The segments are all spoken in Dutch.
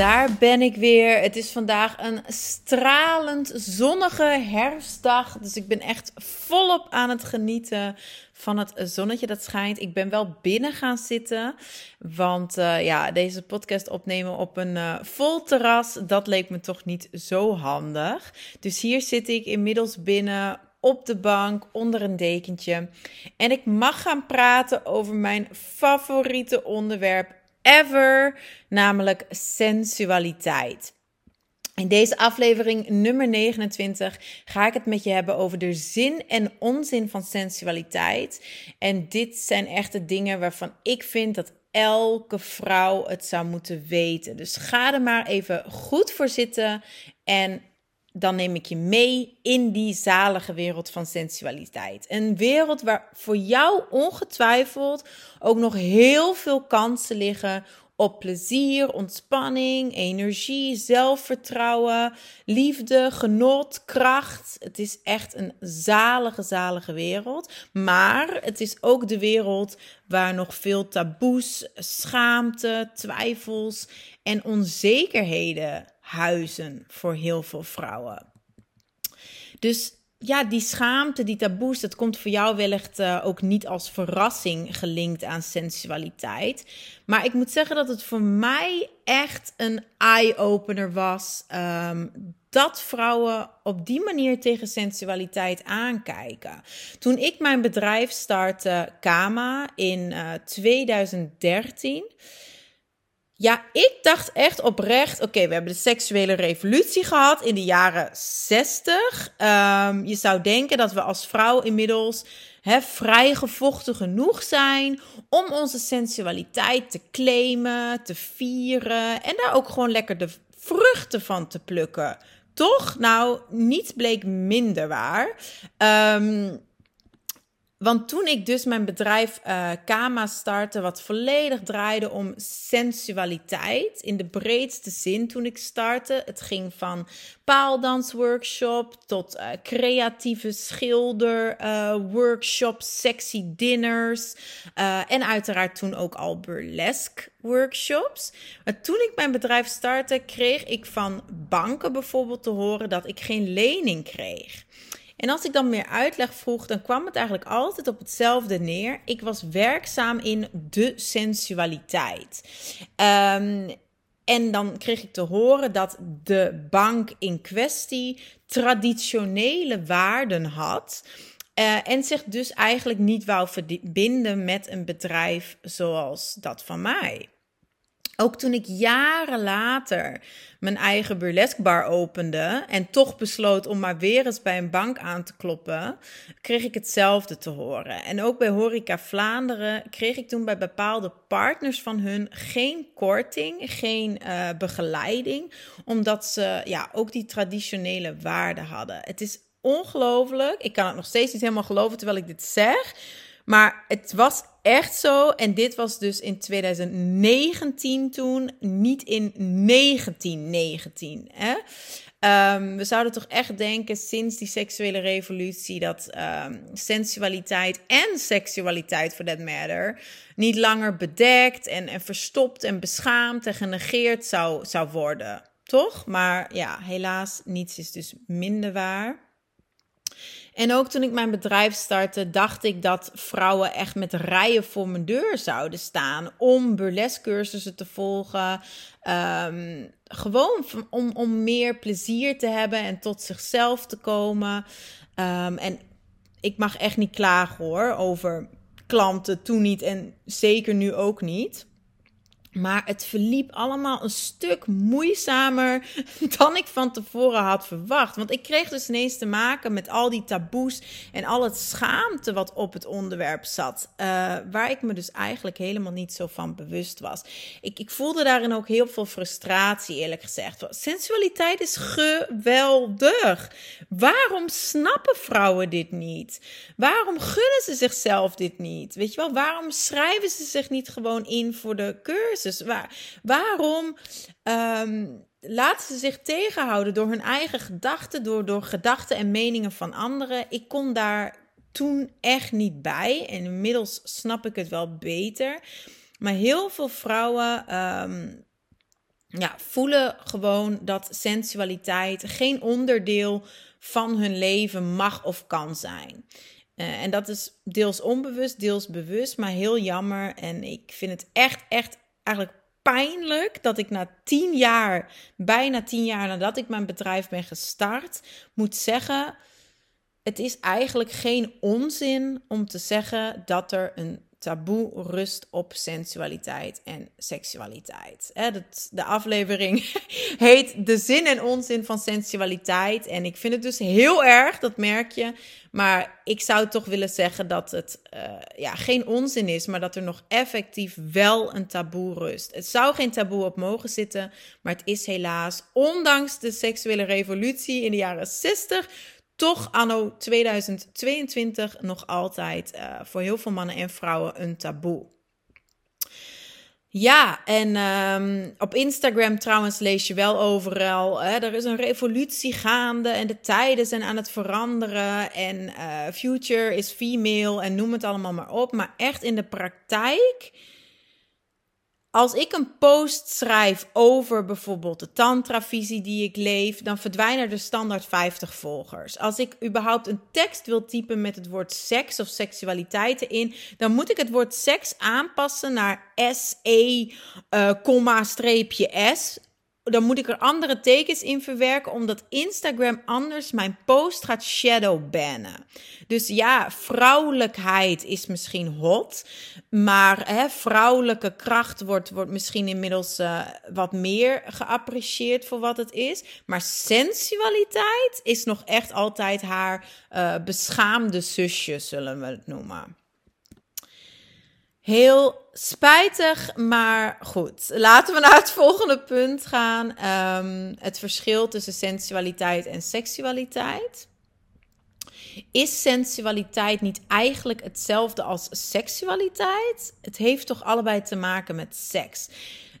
Daar ben ik weer. Het is vandaag een stralend zonnige herfstdag. Dus ik ben echt volop aan het genieten van het zonnetje dat schijnt. Ik ben wel binnen gaan zitten. Want uh, ja, deze podcast opnemen op een uh, vol terras, dat leek me toch niet zo handig. Dus hier zit ik inmiddels binnen op de bank onder een dekentje. En ik mag gaan praten over mijn favoriete onderwerp ever, namelijk sensualiteit. In deze aflevering nummer 29 ga ik het met je hebben over de zin en onzin van sensualiteit. En dit zijn echt de dingen waarvan ik vind dat elke vrouw het zou moeten weten. Dus ga er maar even goed voor zitten en dan neem ik je mee in die zalige wereld van sensualiteit. Een wereld waar voor jou ongetwijfeld ook nog heel veel kansen liggen op plezier, ontspanning, energie, zelfvertrouwen, liefde, genot, kracht. Het is echt een zalige, zalige wereld. Maar het is ook de wereld waar nog veel taboes, schaamte, twijfels en onzekerheden huizen voor heel veel vrouwen. Dus ja, die schaamte, die taboes, dat komt voor jou wellicht uh, ook niet als verrassing gelinkt aan sensualiteit. Maar ik moet zeggen dat het voor mij echt een eye-opener was. Um, dat vrouwen op die manier tegen sensualiteit aankijken. Toen ik mijn bedrijf startte, Kama, in uh, eh, 2013 ja, ik dacht echt oprecht: oké, we hebben de seksuele revolutie gehad in de jaren 60. Ehm, je zou denken dat we als vrouw inmiddels hè, vrij gevochten genoeg zijn om onze sensualiteit te claimen, te vieren en daar ook gewoon lekker de vruchten van te plukken. Toch? Nou, niets bleek minder waar. Um, want toen ik dus mijn bedrijf uh, Kama startte, wat volledig draaide om sensualiteit in de breedste zin toen ik startte. Het ging van paaldansworkshop tot uh, creatieve schilder uh, workshops, sexy dinners en uiteraard toen ook al burlesque workshops. Maar toen ik mijn bedrijf startte, kreeg ik van banken bijvoorbeeld te horen dat ik geen lening kreeg. En als ik dan meer uitleg vroeg, dan kwam het eigenlijk altijd op hetzelfde neer. Ik was werkzaam in de sensualiteit. Um, en dan kreeg ik te horen dat de bank in kwestie traditionele waarden had. Uh, en zich dus eigenlijk niet wou verbinden met een bedrijf zoals dat van mij. Ook toen ik jaren later mijn eigen burlesque bar opende en toch besloot om maar weer eens bij een bank aan te kloppen, kreeg ik hetzelfde te horen. En ook bij Horeca Vlaanderen kreeg ik toen bij bepaalde partners van hun geen korting, geen uh, begeleiding, omdat ze ja, ook die traditionele waarden hadden. Het is ongelooflijk. Ik kan het nog steeds niet helemaal geloven terwijl ik dit zeg. Maar het was echt zo. En dit was dus in 2019 toen, niet in 1919. Hè? Um, we zouden toch echt denken sinds die seksuele revolutie dat um, sensualiteit en seksualiteit for that matter niet langer bedekt en, en verstopt en beschaamd en genegeerd zou, zou worden. Toch? Maar ja, helaas, niets is dus minder waar. En ook toen ik mijn bedrijf startte, dacht ik dat vrouwen echt met rijen voor mijn deur zouden staan om burlescursussen te volgen. Um, gewoon om, om meer plezier te hebben en tot zichzelf te komen. Um, en ik mag echt niet klagen hoor over klanten toen niet en zeker nu ook niet. Maar het verliep allemaal een stuk moeizamer dan ik van tevoren had verwacht. Want ik kreeg dus ineens te maken met al die taboes en al het schaamte wat op het onderwerp zat. Uh, waar ik me dus eigenlijk helemaal niet zo van bewust was. Ik, ik voelde daarin ook heel veel frustratie, eerlijk gezegd. Sensualiteit is geweldig. Waarom snappen vrouwen dit niet? Waarom gunnen ze zichzelf dit niet? Weet je wel, waarom schrijven ze zich niet gewoon in voor de cursus? Dus waar, waarom um, laten ze zich tegenhouden door hun eigen gedachten, door, door gedachten en meningen van anderen? Ik kon daar toen echt niet bij. En inmiddels snap ik het wel beter. Maar heel veel vrouwen um, ja, voelen gewoon dat sensualiteit geen onderdeel van hun leven mag of kan zijn. Uh, en dat is deels onbewust, deels bewust, maar heel jammer. En ik vind het echt, echt eigenlijk pijnlijk dat ik na tien jaar, bijna tien jaar nadat ik mijn bedrijf ben gestart, moet zeggen: het is eigenlijk geen onzin om te zeggen dat er een taboe rust op sensualiteit en seksualiteit. De aflevering heet De zin en onzin van sensualiteit. En ik vind het dus heel erg, dat merk je. Maar ik zou toch willen zeggen dat het uh, ja, geen onzin is, maar dat er nog effectief wel een taboe rust. Het zou geen taboe op mogen zitten, maar het is helaas, ondanks de seksuele revolutie in de jaren 60, toch anno 2022 nog altijd uh, voor heel veel mannen en vrouwen een taboe. Ja, en um, op Instagram trouwens lees je wel overal. Hè, er is een revolutie gaande en de tijden zijn aan het veranderen. En uh, future is female en noem het allemaal maar op. Maar echt in de praktijk als ik een post schrijf over bijvoorbeeld de tantravisie die ik leef, dan verdwijnen er standaard 50 volgers. Als ik überhaupt een tekst wil typen met het woord seks of seksualiteit erin, dan moet ik het woord seks aanpassen naar SE, uh, streepje S dan moet ik er andere tekens in verwerken, omdat Instagram anders mijn post gaat shadowbannen. Dus ja, vrouwelijkheid is misschien hot, maar hè, vrouwelijke kracht wordt, wordt misschien inmiddels uh, wat meer geapprecieerd voor wat het is. Maar sensualiteit is nog echt altijd haar uh, beschaamde zusje, zullen we het noemen. Heel spijtig, maar goed. Laten we naar het volgende punt gaan. Um, het verschil tussen sensualiteit en seksualiteit. Is sensualiteit niet eigenlijk hetzelfde als seksualiteit? Het heeft toch allebei te maken met seks?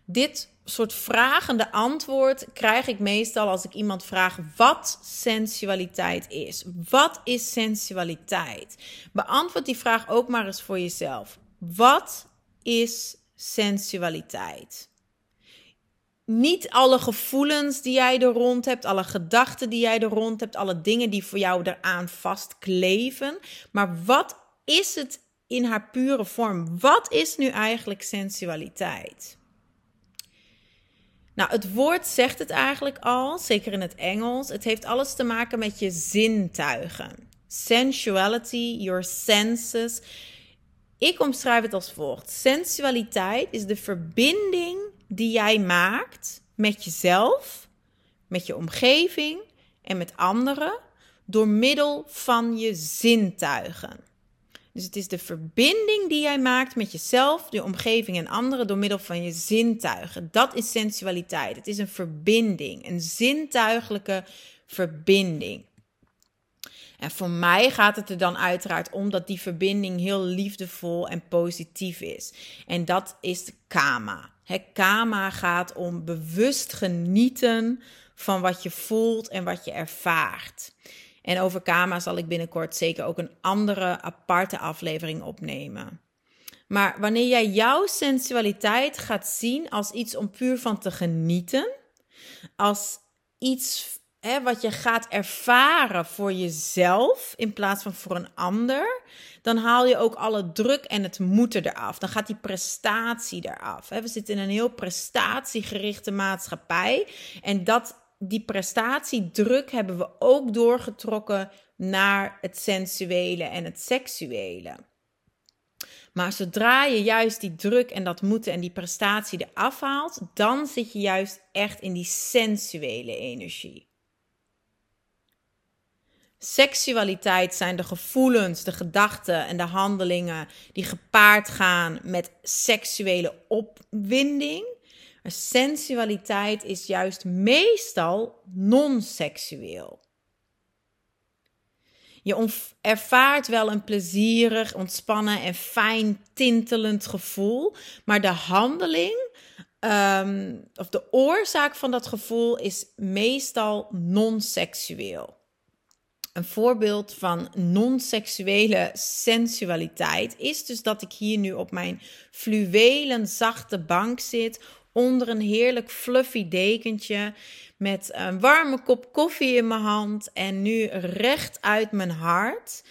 Dit soort vragende antwoord krijg ik meestal als ik iemand vraag wat sensualiteit is. Wat is sensualiteit? Beantwoord die vraag ook maar eens voor jezelf. Wat is sensualiteit? Niet alle gevoelens die jij er rond hebt, alle gedachten die jij er rond hebt, alle dingen die voor jou eraan vastkleven. Maar wat is het in haar pure vorm? Wat is nu eigenlijk sensualiteit? Nou, het woord zegt het eigenlijk al, zeker in het Engels. Het heeft alles te maken met je zintuigen. Sensuality, your senses. Ik omschrijf het als volgt: sensualiteit is de verbinding die jij maakt met jezelf, met je omgeving en met anderen door middel van je zintuigen. Dus het is de verbinding die jij maakt met jezelf, je omgeving en anderen door middel van je zintuigen. Dat is sensualiteit. Het is een verbinding, een zintuigelijke verbinding. En voor mij gaat het er dan uiteraard om dat die verbinding heel liefdevol en positief is. En dat is kama. Kama gaat om bewust genieten van wat je voelt en wat je ervaart. En over kama zal ik binnenkort zeker ook een andere aparte aflevering opnemen. Maar wanneer jij jouw sensualiteit gaat zien als iets om puur van te genieten, als iets wat je gaat ervaren voor jezelf in plaats van voor een ander, dan haal je ook alle druk en het moeten eraf. Dan gaat die prestatie eraf. We zitten in een heel prestatiegerichte maatschappij. En dat, die prestatiedruk hebben we ook doorgetrokken naar het sensuele en het seksuele. Maar zodra je juist die druk en dat moeten en die prestatie eraf haalt, dan zit je juist echt in die sensuele energie. Seksualiteit zijn de gevoelens, de gedachten en de handelingen die gepaard gaan met seksuele opwinding. Maar sensualiteit is juist meestal non-seksueel. Je ervaart wel een plezierig, ontspannen en fijn tintelend gevoel, maar de handeling ehm, of de oorzaak van dat gevoel is meestal non-seksueel. Een voorbeeld van non-seksuele sensualiteit is dus dat ik hier nu op mijn fluwelen zachte bank zit onder een heerlijk fluffy dekentje met een warme kop koffie in mijn hand en nu recht uit mijn hart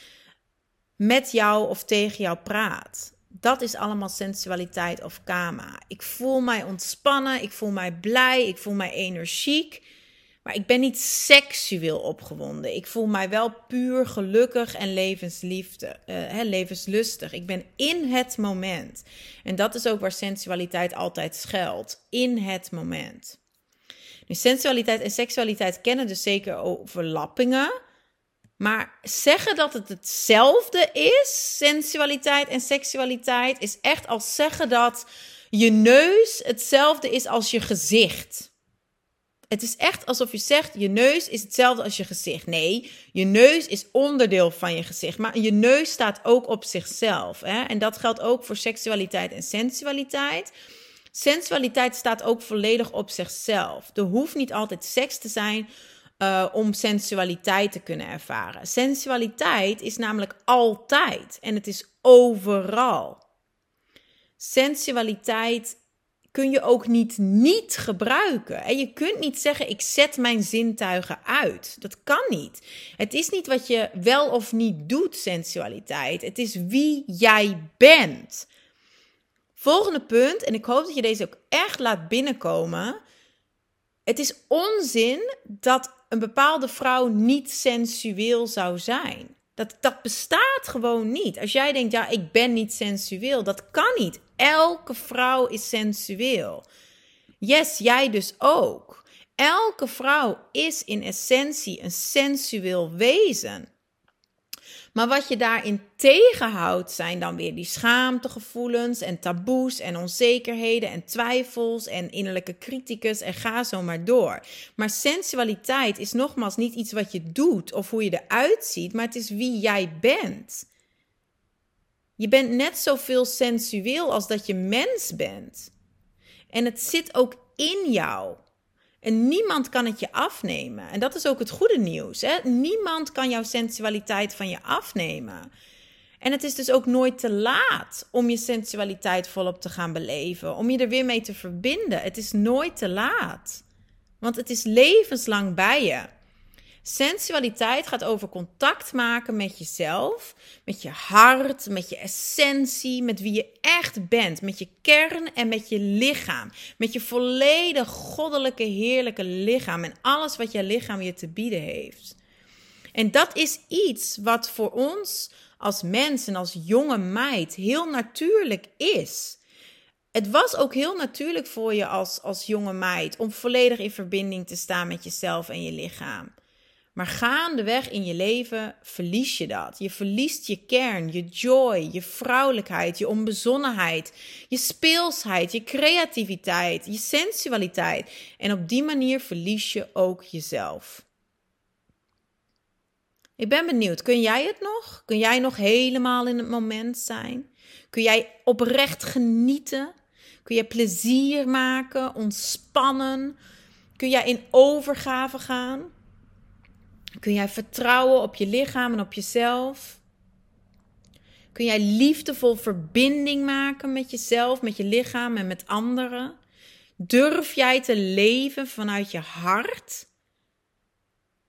met jou of tegen jou praat. Dat is allemaal sensualiteit of kama. Ik voel mij ontspannen, ik voel mij blij, ik voel mij energiek. Maar ik ben niet seksueel opgewonden. Ik voel mij wel puur gelukkig en levensliefde, uh, hè, levenslustig. Ik ben in het moment. En dat is ook waar sensualiteit altijd schuilt. In het moment. Nu, sensualiteit en seksualiteit kennen dus zeker overlappingen. Maar zeggen dat het hetzelfde is, sensualiteit en seksualiteit, is echt als zeggen dat je neus hetzelfde is als je gezicht. Het is echt alsof je zegt: je neus is hetzelfde als je gezicht. Nee, je neus is onderdeel van je gezicht. Maar je neus staat ook op zichzelf. Hè? En dat geldt ook voor seksualiteit en sensualiteit. Sensualiteit staat ook volledig op zichzelf. Er hoeft niet altijd seks te zijn uh, om sensualiteit te kunnen ervaren. Sensualiteit is namelijk altijd en het is overal. Sensualiteit kun je ook niet niet gebruiken. En je kunt niet zeggen: ik zet mijn zintuigen uit. Dat kan niet. Het is niet wat je wel of niet doet, sensualiteit. Het is wie jij bent. Volgende punt, en ik hoop dat je deze ook echt laat binnenkomen. Het is onzin dat een bepaalde vrouw niet sensueel zou zijn. Dat, dat bestaat gewoon niet. Als jij denkt, ja, ik ben niet sensueel, dat kan niet. Elke vrouw is sensueel. Yes, jij dus ook. Elke vrouw is in essentie een sensueel wezen. Maar wat je daarin tegenhoudt zijn dan weer die schaamtegevoelens en taboes en onzekerheden en twijfels en innerlijke criticus en ga zo maar door. Maar sensualiteit is nogmaals niet iets wat je doet of hoe je eruit ziet, maar het is wie jij bent. Je bent net zoveel sensueel als dat je mens bent. En het zit ook in jou. En niemand kan het je afnemen. En dat is ook het goede nieuws. Hè? Niemand kan jouw sensualiteit van je afnemen. En het is dus ook nooit te laat om je sensualiteit volop te gaan beleven. Om je er weer mee te verbinden. Het is nooit te laat. Want het is levenslang bij je. Sensualiteit gaat over contact maken met jezelf, met je hart, met je essentie, met wie je echt bent, met je kern en met je lichaam. Met je volledig goddelijke, heerlijke lichaam en alles wat je lichaam je te bieden heeft. En dat is iets wat voor ons als mensen, als jonge meid, heel natuurlijk is. Het was ook heel natuurlijk voor je als, als jonge meid om volledig in verbinding te staan met jezelf en je lichaam. Maar gaandeweg in je leven verlies je dat. Je verliest je kern, je joy, je vrouwelijkheid, je onbezonnenheid, je speelsheid, je creativiteit, je sensualiteit. En op die manier verlies je ook jezelf. Ik ben benieuwd, kun jij het nog? Kun jij nog helemaal in het moment zijn? Kun jij oprecht genieten? Kun jij plezier maken, ontspannen? Kun jij in overgave gaan? Kun jij vertrouwen op je lichaam en op jezelf? Kun jij liefdevol verbinding maken met jezelf, met je lichaam en met anderen? Durf jij te leven vanuit je hart?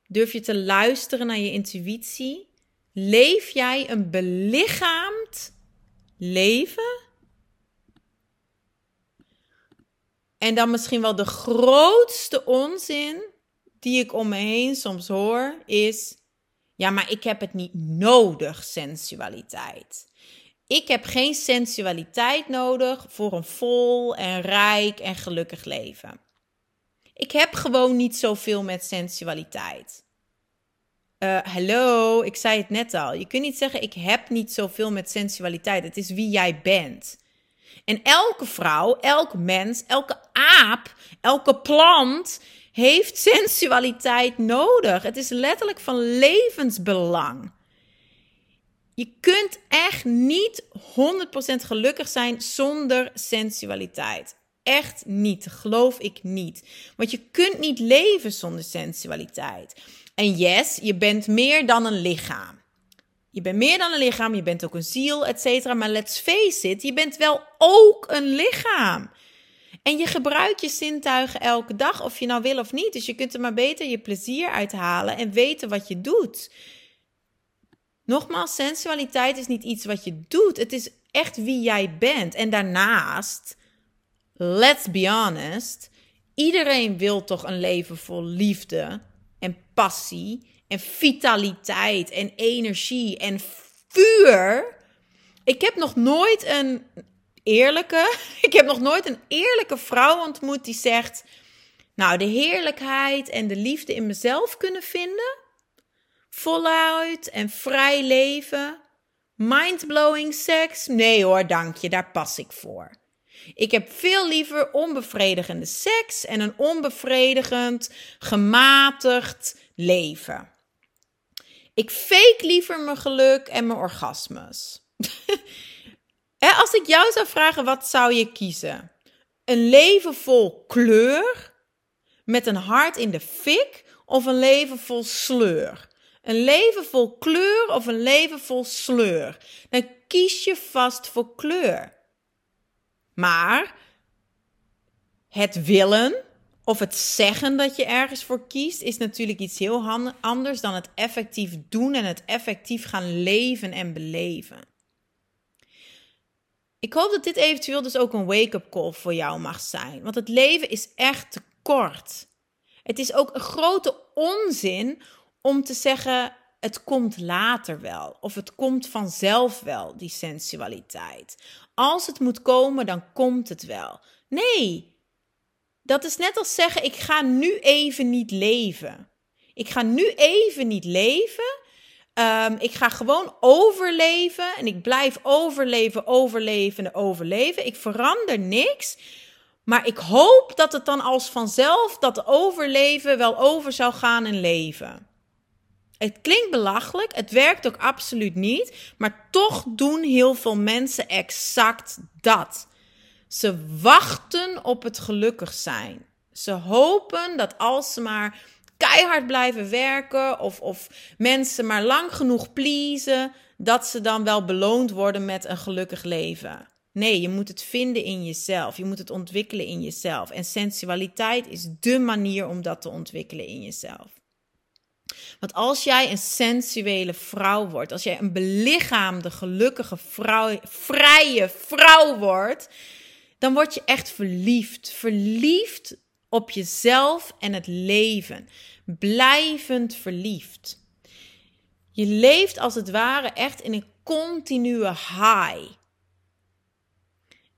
Durf je te luisteren naar je intuïtie? Leef jij een belichaamd leven? En dan misschien wel de grootste onzin die ik om me heen soms hoor, is: ja, maar ik heb het niet nodig, sensualiteit. Ik heb geen sensualiteit nodig voor een vol en rijk en gelukkig leven. Ik heb gewoon niet zoveel met sensualiteit. Uh, hallo, ik zei het net al. Je kunt niet zeggen: ik heb niet zoveel met sensualiteit. Het is wie jij bent. En elke vrouw, elk mens, elke aap, elke plant heeft sensualiteit nodig. Het is letterlijk van levensbelang. Je kunt echt niet 100% gelukkig zijn zonder sensualiteit. Echt niet, geloof ik niet. Want je kunt niet leven zonder sensualiteit. En yes, je bent meer dan een lichaam. Je bent meer dan een lichaam, je bent ook een ziel, et cetera. Maar let's face it, je bent wel ook een lichaam. En je gebruikt je zintuigen elke dag, of je nou wil of niet. Dus je kunt er maar beter je plezier uithalen en weten wat je doet. Nogmaals, sensualiteit is niet iets wat je doet. Het is echt wie jij bent. En daarnaast, let's be honest, iedereen wil toch een leven vol liefde en passie en vitaliteit en energie en vuur. Ik heb nog nooit een eerlijke, ik heb nog nooit een eerlijke vrouw ontmoet die zegt: Nou, de heerlijkheid en de liefde in mezelf kunnen vinden, voluit en vrij leven, mindblowing seks. Nee hoor, dank je, daar pas ik voor. Ik heb veel liever onbevredigende seks en een onbevredigend, gematigd leven. Ik fake liever mijn geluk en mijn orgasmes. Als ik jou zou vragen, wat zou je kiezen? Een leven vol kleur, met een hart in de fik, of een leven vol sleur? Een leven vol kleur of een leven vol sleur? Dan kies je vast voor kleur. Maar het willen of het zeggen dat je ergens voor kiest, is natuurlijk iets heel anders dan het effectief doen en het effectief gaan leven en beleven. Ik hoop dat dit eventueel dus ook een wake-up call voor jou mag zijn. Want het leven is echt te kort. Het is ook een grote onzin om te zeggen: het komt later wel. Of het komt vanzelf wel, die sensualiteit. Als het moet komen, dan komt het wel. Nee, dat is net als zeggen: ik ga nu even niet leven. Ik ga nu even niet leven. Um, ik ga gewoon overleven en ik blijf overleven, overleven en overleven. Ik verander niks. Maar ik hoop dat het dan als vanzelf dat overleven wel over zou gaan in leven. Het klinkt belachelijk, het werkt ook absoluut niet, maar toch doen heel veel mensen exact dat. Ze wachten op het gelukkig zijn. Ze hopen dat als ze maar keihard blijven werken of, of mensen maar lang genoeg pleasen, dat ze dan wel beloond worden met een gelukkig leven. Nee, je moet het vinden in jezelf. Je moet het ontwikkelen in jezelf. En sensualiteit is dé manier om dat te ontwikkelen in jezelf. Want als jij een sensuele vrouw wordt, als jij een belichaamde, gelukkige vrouw, vrije vrouw wordt, dan word je echt verliefd. Verliefd op jezelf en het leven. Blijvend verliefd. Je leeft als het ware echt in een continue high.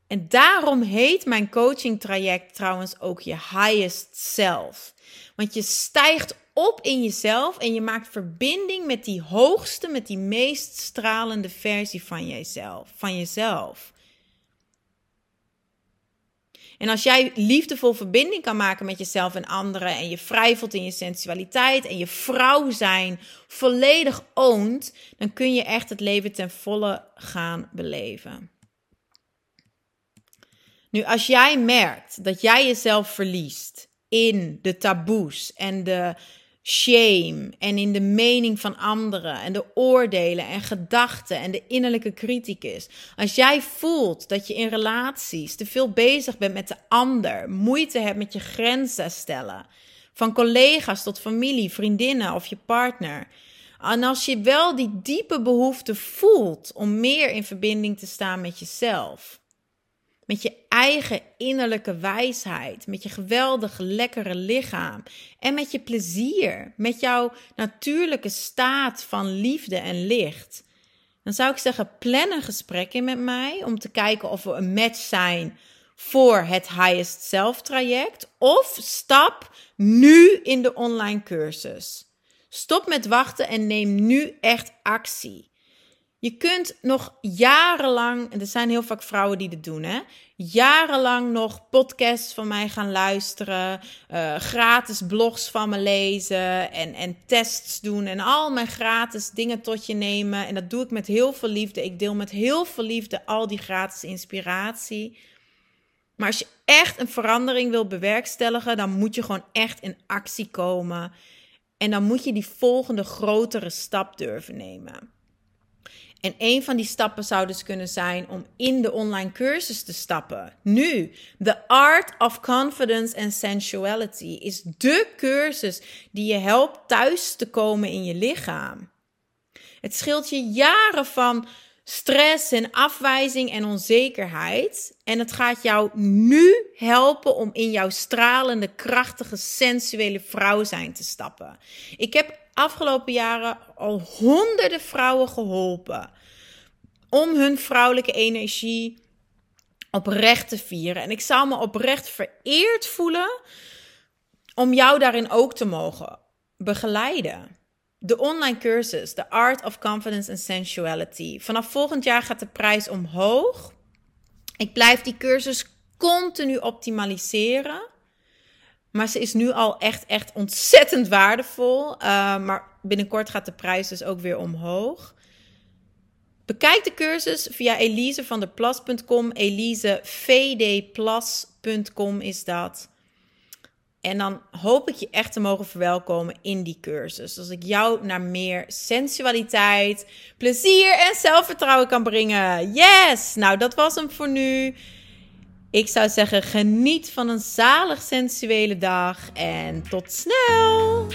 En daarom heet mijn coaching traject trouwens ook je highest self. Want je stijgt op in jezelf en je maakt verbinding met die hoogste, met die meest stralende versie van jezelf. Van jezelf. En als jij liefdevol verbinding kan maken met jezelf en anderen en je vrij voelt in je sensualiteit en je vrouw zijn volledig oont, dan kun je echt het leven ten volle gaan beleven. Nu, als jij merkt dat jij jezelf verliest in de taboes en de shame en in de mening van anderen en de oordelen en gedachten en de innerlijke criticus. Als jij voelt dat je in relaties te veel bezig bent met de ander, moeite hebt met je grenzen stellen, van collega's tot familie, vriendinnen of je partner. En als je wel die diepe behoefte voelt om meer in verbinding te staan met jezelf, met je eigen innerlijke wijsheid, met je geweldige lekkere lichaam en met je plezier, met jouw natuurlijke staat van liefde en licht. Dan zou ik zeggen, plan een gesprek in met mij om te kijken of we een match zijn voor het Highest Self traject. Of stap nu in de online cursus. Stop met wachten en neem nu echt actie. Je kunt nog jarenlang, en er zijn heel vaak vrouwen die dit doen, hè? Jarenlang nog podcasts van mij gaan luisteren, uh, gratis blogs van me lezen en, en tests doen en al mijn gratis dingen tot je nemen. En dat doe ik met heel veel liefde. Ik deel met heel veel liefde al die gratis inspiratie. Maar als je echt een verandering wil bewerkstelligen, dan moet je gewoon echt in actie komen. En dan moet je die volgende grotere stap durven nemen. En een van die stappen zou dus kunnen zijn om in de online cursus te stappen. Nu, The Art of Confidence and Sensuality is de cursus die je helpt thuis te komen in je lichaam. Het scheelt je jaren van stress en afwijzing en onzekerheid. En het gaat jou nu helpen om in jouw stralende, krachtige, sensuele vrouw zijn te stappen. Ik heb afgelopen jaren al honderden vrouwen geholpen om hun vrouwelijke energie oprecht te vieren. En ik zou me oprecht vereerd voelen om jou daarin ook te mogen begeleiden. De online cursus, The Art of Confidence and Sensuality. Vanaf volgend jaar gaat de prijs omhoog. Ik blijf die cursus continu optimaliseren. Maar ze is nu al echt, echt ontzettend waardevol. Uh, maar binnenkort gaat de prijs dus ook weer omhoog. Bekijk de cursus via elisevandeplas.com. elisevdplas.com is dat. En dan hoop ik je echt te mogen verwelkomen in die cursus. Als ik jou naar meer sensualiteit, plezier en zelfvertrouwen kan brengen. Yes! Nou, dat was hem voor nu. Ik zou zeggen, geniet van een zalig sensuele dag en tot snel!